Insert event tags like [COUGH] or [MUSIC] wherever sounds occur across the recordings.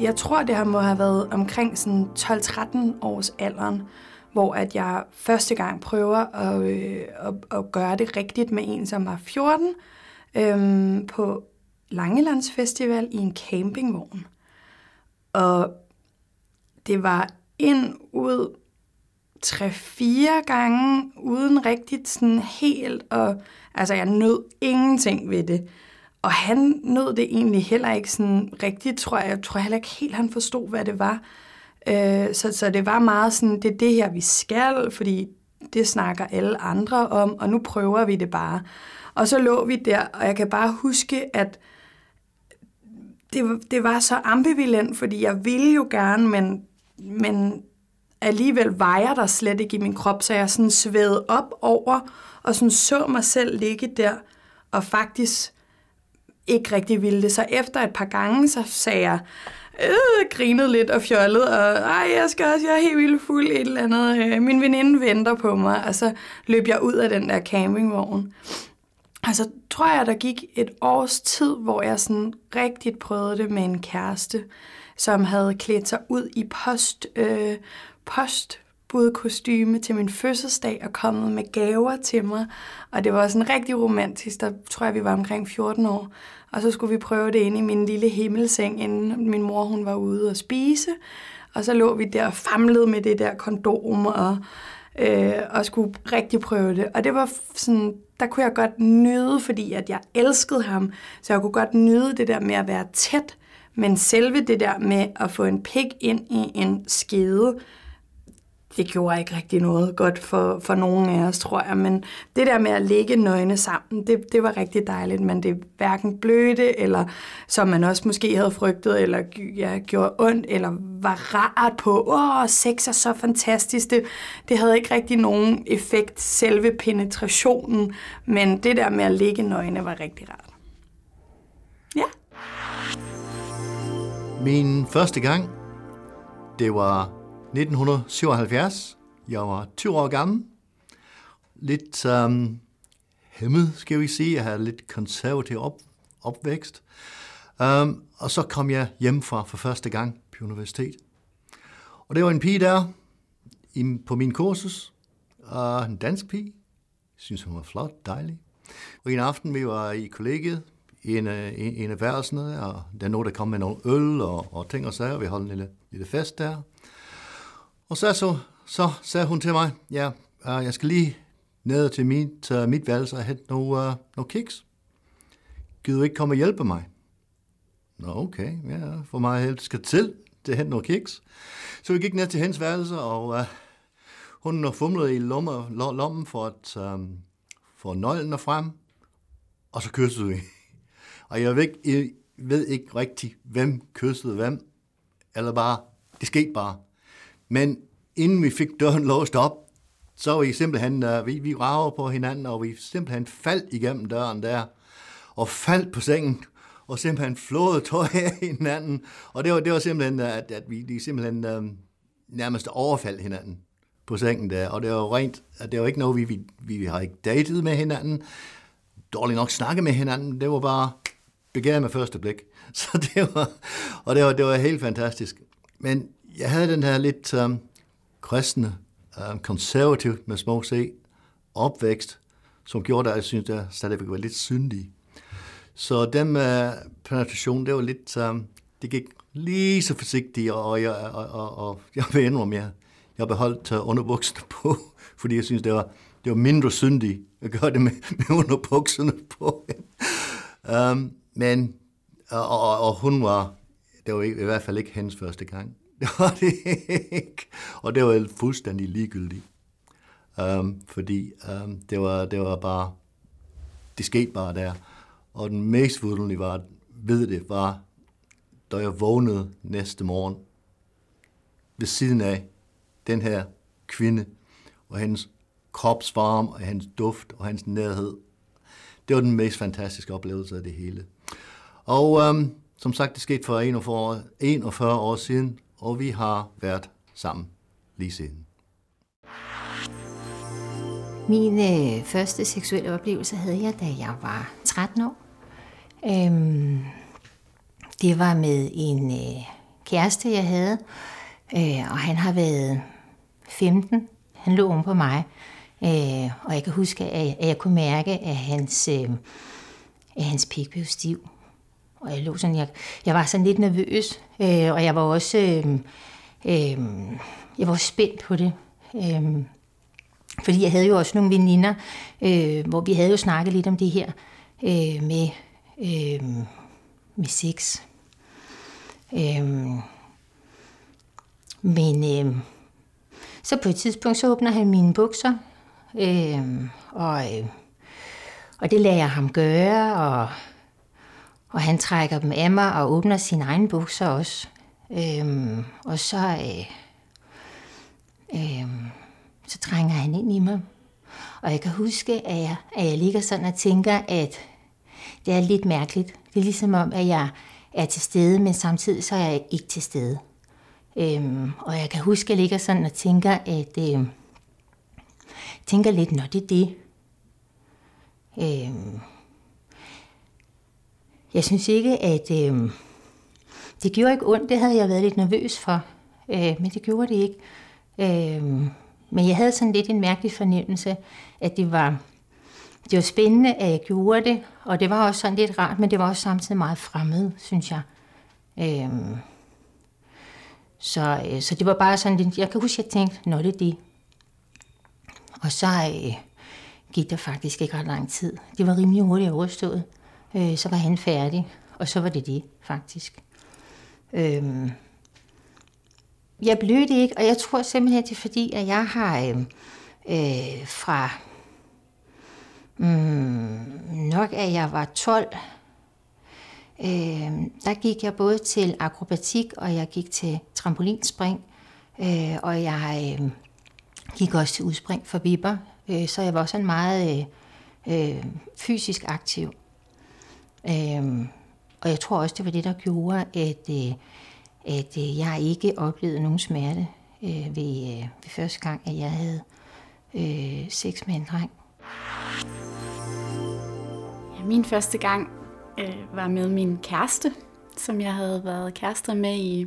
jeg tror, det har må have været omkring sådan 12-13 års alderen, hvor at jeg første gang prøver at, øh, at, at gøre det rigtigt med en, som var 14, øh, på Langelandsfestival i en campingvogn. Og det var ind, ud, tre-fire gange, uden rigtigt sådan helt, og altså jeg nød ingenting ved det. Og han nød det egentlig heller ikke sådan rigtigt, tror jeg. Jeg tror heller ikke helt, han forstod, hvad det var. Øh, så, så det var meget sådan, det er det her, vi skal, fordi det snakker alle andre om, og nu prøver vi det bare. Og så lå vi der, og jeg kan bare huske, at det, det var så ambivalent, fordi jeg ville jo gerne, men, men alligevel vejer der slet ikke i min krop, så jeg sådan svævede op over, og sådan så mig selv ligge der, og faktisk ikke rigtig ville det. Så efter et par gange, så sagde jeg, øh, grinede lidt og fjollet, og ej, jeg skal også, jeg er helt vildt fuld et eller andet. Øh, min veninde venter på mig, og så løb jeg ud af den der campingvogn. Og så tror jeg, der gik et års tid, hvor jeg sådan rigtigt prøvede det med en kæreste, som havde klædt sig ud i post, øh, post postbudkostyme til min fødselsdag og kommet med gaver til mig. Og det var sådan rigtig romantisk. Der tror jeg, vi var omkring 14 år. Og så skulle vi prøve det inde i min lille himmelseng, inden min mor hun var ude og spise. Og så lå vi der og famlede med det der kondom og, øh, og skulle rigtig prøve det. Og det var sådan, der kunne jeg godt nyde, fordi at jeg elskede ham. Så jeg kunne godt nyde det der med at være tæt. Men selve det der med at få en pik ind i en skede, det gjorde ikke rigtig noget godt for, for nogen af os, tror jeg. Men det der med at ligge nøgne sammen, det, det var rigtig dejligt, men det hverken blødte, eller som man også måske havde frygtet, eller ja, gjorde ondt, eller var rart på, åh, sex er så fantastisk. Det, det havde ikke rigtig nogen effekt, selve penetrationen, men det der med at ligge nøgne var rigtig rart. Ja. Min første gang, det var 1977. Jeg var 20 år gammel. Lidt øhm, um, hæmmet, skal vi sige. Jeg havde lidt konservativ op, opvækst. Um, og så kom jeg hjem fra for første gang på universitet. Og det var en pige der i, på min kursus. Uh, en dansk pige. Jeg synes, hun var flot, dejlig. Og en aften, vi var i kollegiet, i en, øh, af, en af værelserne, og der er nogen, der kom med nogle øl og, og ting og sager. Vi holdt en lille, lille fest der. Og så, så, så sagde hun til mig, ja, uh, jeg skal lige ned til mit, uh, mit værelse og hente nogle, uh, øh, nogle kiks. Gider du ikke komme og hjælpe mig? Nå, okay, ja, for mig helt skal til til at hente nogle kiks. Så vi gik ned til hendes værelse, og uh, hun fumlede i lommen, lommen for at um, få nøglen frem, og så kyssede vi. [LAUGHS] Og jeg ved, jeg ved ikke rigtig, hvem kyssede hvem, eller bare, det skete bare. Men inden vi fik døren låst op, så var vi simpelthen, uh, vi, vi rager på hinanden, og vi simpelthen faldt igennem døren der, og faldt på sengen, og simpelthen flåede tøj [LAUGHS] af hinanden. Og det var, det var simpelthen, øh, at, at vi de simpelthen um, nærmest overfaldt hinanden på sengen der. Og det var rent, at det var ikke noget, vi, vi, vi har ikke datet med hinanden, dårligt nok snakket med hinanden. Det var bare begæret med første blik. [LAUGHS] Så det var, og det var, det var helt fantastisk. Men jeg havde den her lidt um, kristne, øhm, um, konservativ med små C, opvækst, som gjorde, at jeg synes, at jeg stadigvæk var lidt syndig. Så den med øh, penetration, det var lidt, um, det gik lige så forsigtigt, og jeg, og, og, og jeg vil indrømme, jeg, jeg beholdt uh, underbukserne på, [LAUGHS] fordi jeg synes, det var, det var mindre syndigt at gøre det med, med underbukserne på. um, [LAUGHS] men, og, og, og hun var, det var i, i hvert fald ikke hendes første gang. [LAUGHS] Det var det ikke. Og det var fuldstændig ligegyldigt. Um, fordi um, det, var, det var bare, det skete bare der. Og den mest vidunderlige var, ved det, var, da jeg vågnede næste morgen ved siden af den her kvinde, og hendes kropsvarme, og hendes duft, og hendes nærhed. Det var den mest fantastiske oplevelse af det hele. Og um, som sagt, det skete for 41 år, 41 år siden, og vi har været sammen lige siden. Min øh, første seksuelle oplevelse havde jeg, da jeg var 13 år. Øhm, det var med en øh, kæreste, jeg havde, øh, og han har været 15. Han lå oven på mig, øh, og jeg kan huske, at, at jeg kunne mærke, at hans, øh, at hans pik blev stiv. Og jeg, lå sådan, jeg, jeg var sådan lidt nervøs, øh, og jeg var også øh, øh, jeg var også spændt på det. Øh, fordi jeg havde jo også nogle veninder, øh, hvor vi havde jo snakket lidt om det her øh, med, øh, med sex. Øh, men øh, så på et tidspunkt, så åbner han mine bukser, øh, og, øh, og det lader jeg ham gøre, og, og han trækker dem af mig og åbner sine egne bukser også. Øhm, og så, øh, øh, så trænger han ind i mig. Og jeg kan huske, at jeg, at jeg ligger sådan og tænker, at det er lidt mærkeligt. Det er ligesom om, at jeg er til stede, men samtidig så er jeg ikke til stede. Øhm, og jeg kan huske, at jeg ligger sådan og tænker, at øh, tænker lidt, når det er det. Øhm, jeg synes ikke, at øh, det gjorde ikke ondt. Det havde jeg været lidt nervøs for, øh, men det gjorde det ikke. Øh, men jeg havde sådan lidt en mærkelig fornemmelse, at det var, det var spændende, at jeg gjorde det, og det var også sådan lidt rart, men det var også samtidig meget fremmed, synes jeg. Øh, så, øh, så det var bare sådan lidt, jeg kan huske, at jeg tænkte, nå det er det. Og så øh, gik der faktisk ikke ret lang tid. Det var rimelig hurtigt overstået. Øh, så var han færdig, og så var det det, faktisk. Øh, jeg blødte ikke, og jeg tror simpelthen, det er fordi, at jeg har øh, øh, fra mm, nok, at jeg var 12, øh, der gik jeg både til akrobatik, og jeg gik til trampolinspring, øh, og jeg øh, gik også til udspring for vipper, øh, så jeg var også en meget øh, øh, fysisk aktiv. Øh, og jeg tror også, det var det, der gjorde, at, øh, at øh, jeg ikke oplevede nogen smerte øh, ved, øh, ved første gang, at jeg havde øh, sex med en dreng. Ja, min første gang øh, var med min kæreste, som jeg havde været kærester med i,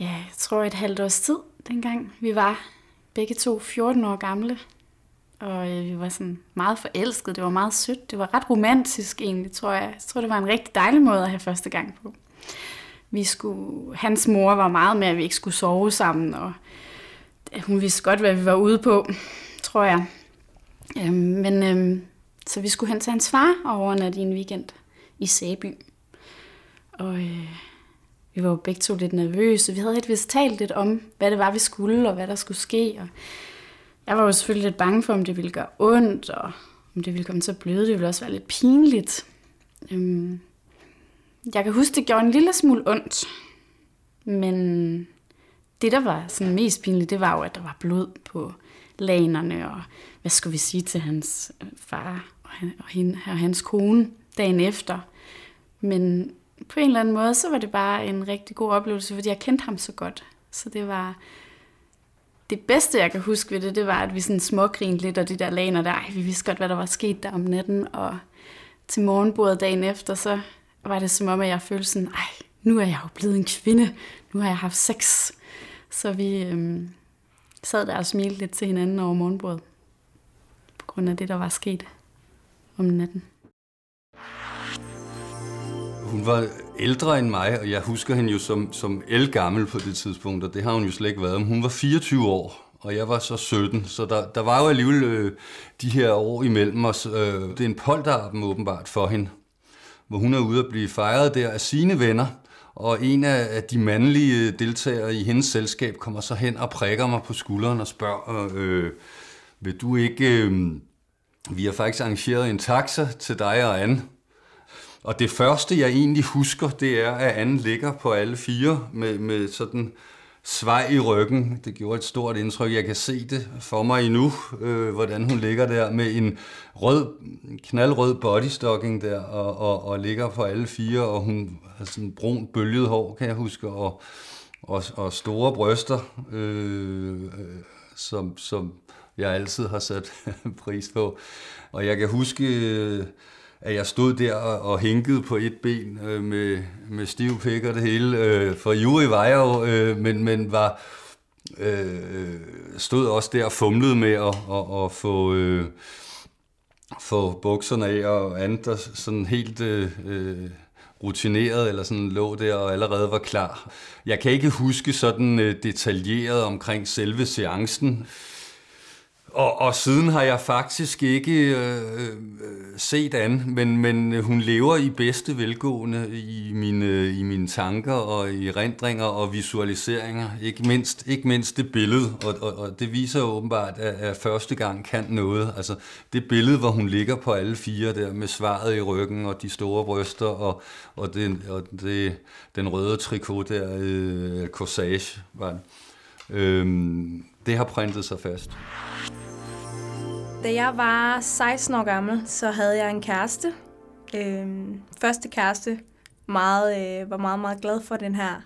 ja, jeg tror et halvt års tid, dengang vi var begge to 14 år gamle. Og øh, vi var sådan meget forelskede. Det var meget sødt. Det var ret romantisk egentlig, tror jeg. Jeg tror, det var en rigtig dejlig måde at have første gang på. Vi skulle, hans mor var meget med, at vi ikke skulle sove sammen, og øh, hun vidste godt, hvad vi var ude på, tror jeg. Øh, men øh, så vi skulle hen til hans far og overnatte i en weekend i Sæby. Og øh, vi var jo begge to lidt nervøse. Vi havde helt vist talt lidt om, hvad det var, vi skulle, og hvad der skulle ske. Og jeg var jo selvfølgelig lidt bange for, om det ville gøre ondt, og om det ville komme til at bløde. Det ville også være lidt pinligt. Øhm, jeg kan huske, det gjorde en lille smule ondt. Men det, der var sådan mest pinligt, det var jo, at der var blod på lanerne, og hvad skulle vi sige til hans øh, far og, han, og, hende, og hans kone dagen efter. Men på en eller anden måde, så var det bare en rigtig god oplevelse, fordi jeg kendte ham så godt. Så det var det bedste, jeg kan huske ved det, det var, at vi sådan smågrinede lidt, og de der laner der, ej, vi vidste godt, hvad der var sket der om natten, og til morgenbordet dagen efter, så var det som om, at jeg følte sådan, ej, nu er jeg jo blevet en kvinde, nu har jeg haft sex. Så vi øhm, sad der og smilte lidt til hinanden over morgenbordet, på grund af det, der var sket om natten. Hun var ældre end mig, og jeg husker hende jo som, som elgammel på det tidspunkt, og det har hun jo slet ikke været. Hun var 24 år, og jeg var så 17, så der, der var jo alligevel øh, de her år imellem os. Øh, det er en polterappen åbenbart for hende, hvor hun er ude at blive fejret der af sine venner, og en af de mandlige øh, deltagere i hendes selskab kommer så hen og prikker mig på skulderen og spørger, øh, vil du ikke... Øh, vi har faktisk arrangeret en taxa til dig og Anne. Og det første, jeg egentlig husker, det er, at Anne ligger på alle fire med, med sådan svej i ryggen. Det gjorde et stort indtryk. Jeg kan se det for mig endnu, øh, hvordan hun ligger der med en rød, knaldrød bodystocking der, og, og, og ligger på alle fire, og hun har sådan brun bølget hår, kan jeg huske, og, og, og store bryster, øh, som, som jeg altid har sat [LAUGHS] pris på. Og jeg kan huske, øh, at jeg stod der og, og hænkede på et ben øh, med, med stiv pik og det hele. Øh, for Juri var jeg jo, øh, men, men var, øh, stod også der og fumlede med at, at, at få... Øh, få bukserne af og andet, der sådan helt øh, øh, rutineret, eller sådan lå der og allerede var klar. Jeg kan ikke huske sådan øh, detaljeret omkring selve seancen, og, og siden har jeg faktisk ikke øh, øh, set an, men, men hun lever i bedste velgående i mine, i mine tanker og i rendringer og visualiseringer. Ikke mindst, ikke mindst det billede, og, og, og det viser åbenbart, at, at første gang kan noget. Altså det billede, hvor hun ligger på alle fire der med svaret i ryggen og de store bryster og, og, det, og det, den røde trikot der, øh, corsage var det. Øhm, det har printet sig fast. Da jeg var 16 år gammel, så havde jeg en kæreste. Øhm, første kæreste meget, øh, var meget, meget glad for den her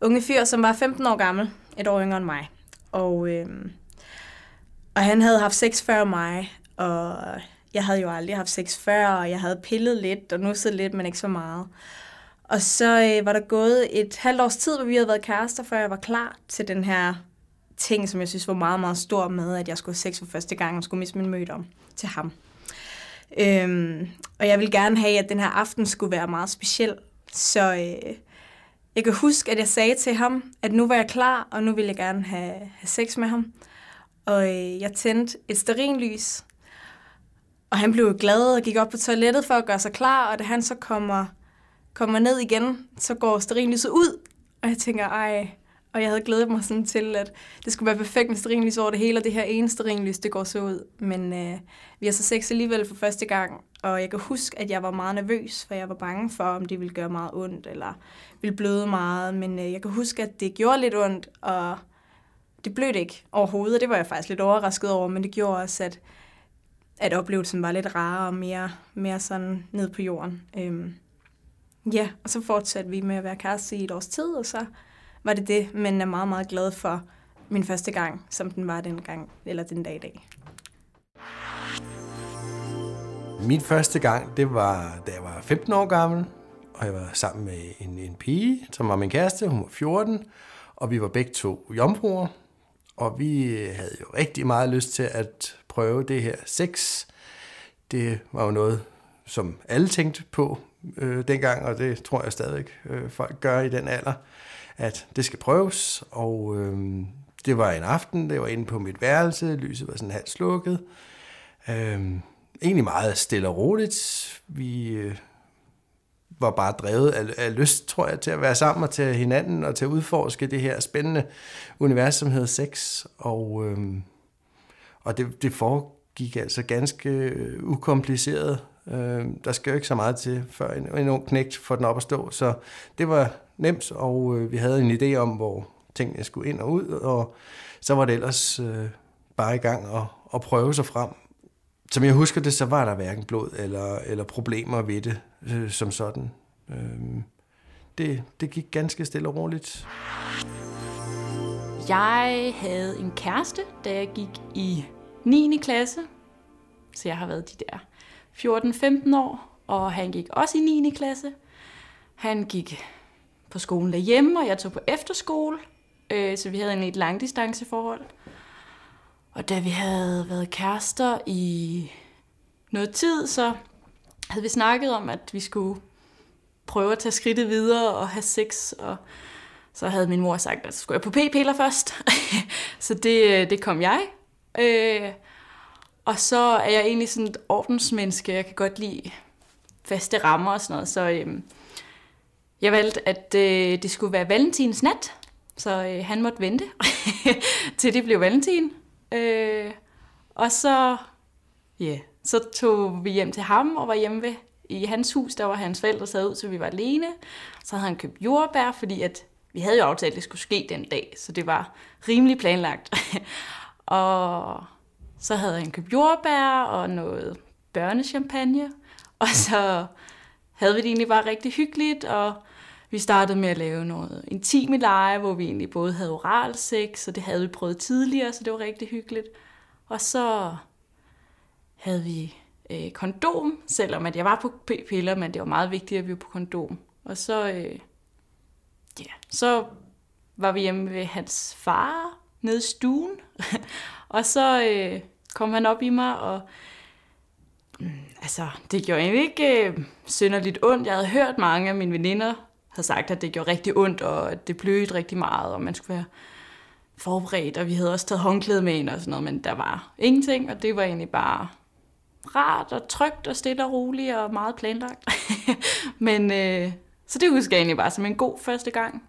unge fyr, som var 15 år gammel, et år yngre end mig. Og, øhm, og han havde haft sex før mig, og jeg havde jo aldrig haft sex før, og jeg havde pillet lidt og nusset lidt, men ikke så meget. Og så øh, var der gået et halvt års tid, hvor vi havde været kærester, før jeg var klar til den her ting, som jeg synes var meget, meget stor med, at jeg skulle have sex for første gang og skulle miste min møde om til ham. Øhm, og jeg vil gerne have, at den her aften skulle være meget speciel. Så øh, jeg kan huske, at jeg sagde til ham, at nu var jeg klar, og nu ville jeg gerne have, have sex med ham. Og øh, jeg tændte et sterinlys, og han blev glad og gik op på toilettet for at gøre sig klar, og da han så kommer, kommer ned igen, så går sterinlyset ud, og jeg tænker, ej, og jeg havde glædet mig sådan til, at det skulle være perfekt med sterinlys over det hele, og det her ene sterinlys, det går så ud. Men øh, vi har så sex alligevel for første gang, og jeg kan huske, at jeg var meget nervøs, for jeg var bange for, om det ville gøre meget ondt, eller ville bløde meget. Men øh, jeg kan huske, at det gjorde lidt ondt, og det blødte ikke overhovedet, og det var jeg faktisk lidt overrasket over, men det gjorde også, at, at oplevelsen var lidt rarere og mere, mere sådan ned på jorden. Øhm, ja, og så fortsatte vi med at være kæreste i et års tid, og så var det det, men er meget, meget glad for min første gang, som den var den gang, eller den dag i dag. Min første gang, det var, da jeg var 15 år gammel, og jeg var sammen med en, en pige, som var min kæreste, hun var 14, og vi var begge to jomfruer, og vi havde jo rigtig meget lyst til at prøve det her sex. Det var jo noget, som alle tænkte på øh, dengang, og det tror jeg stadig øh, folk gør i den alder at det skal prøves, og øh, det var en aften, det var inde på mit værelse, lyset var sådan halvt slukket. Øh, egentlig meget stille og roligt. Vi øh, var bare drevet af, af lyst, tror jeg, til at være sammen og til hinanden og til at udforske det her spændende univers, som hedder sex. Og, øh, og det, det foregik altså ganske øh, ukompliceret. Øh, der skal jo ikke så meget til, før en, en ung knægt får den op at stå. Så det var nemt, og øh, vi havde en idé om, hvor tingene skulle ind og ud, og så var det ellers øh, bare i gang at, at prøve sig frem. Som jeg husker det, så var der hverken blod eller, eller problemer ved det øh, som sådan. Øh, det, det gik ganske stille og roligt. Jeg havde en kæreste, da jeg gik i 9. klasse. Så jeg har været de der 14-15 år, og han gik også i 9. klasse. Han gik på skolen derhjemme, og jeg tog på efterskole, øh, så vi havde en et langdistanceforhold. Og da vi havde været kærester i noget tid, så havde vi snakket om, at vi skulle prøve at tage skridtet videre og have sex, og så havde min mor sagt, at så skulle jeg på p-piller først. [LAUGHS] så det, øh, det kom jeg. Øh, og så er jeg egentlig sådan et ordensmenneske. Jeg kan godt lide faste rammer og sådan noget. Så øh, jeg valgte, at øh, det skulle være valentins nat, så øh, han måtte vente, [LAUGHS] til det blev valentin. Øh, og så, ja, yeah, så tog vi hjem til ham og var hjemme ved, i hans hus, der var hans forældre sad ud, så vi var alene. Så havde han købt jordbær, fordi at vi havde jo aftalt, at det skulle ske den dag, så det var rimelig planlagt. [LAUGHS] og så havde han købt jordbær og noget børnechampagne, og så havde vi det egentlig bare rigtig hyggeligt, og vi startede med at lave noget intime leje, hvor vi egentlig både havde oral sex, og det havde vi prøvet tidligere, så det var rigtig hyggeligt. Og så havde vi øh, kondom, selvom at jeg var på p-piller, men det var meget vigtigt, at vi var på kondom. Og så, øh, ja, så var vi hjemme ved hans far nede i stuen, [LAUGHS] og så øh, kom han op i mig, og mm, altså, det gjorde egentlig ikke øh, synderligt ondt. Jeg havde hørt mange af mine veninder havde sagt, at det gjorde rigtig ondt, og at det blødte rigtig meget, og man skulle være forberedt, og vi havde også taget håndklæde med ind og sådan noget, men der var ingenting, og det var egentlig bare rart og trygt og stille og roligt og meget planlagt. [LAUGHS] men øh, så det husker jeg egentlig bare som en god første gang.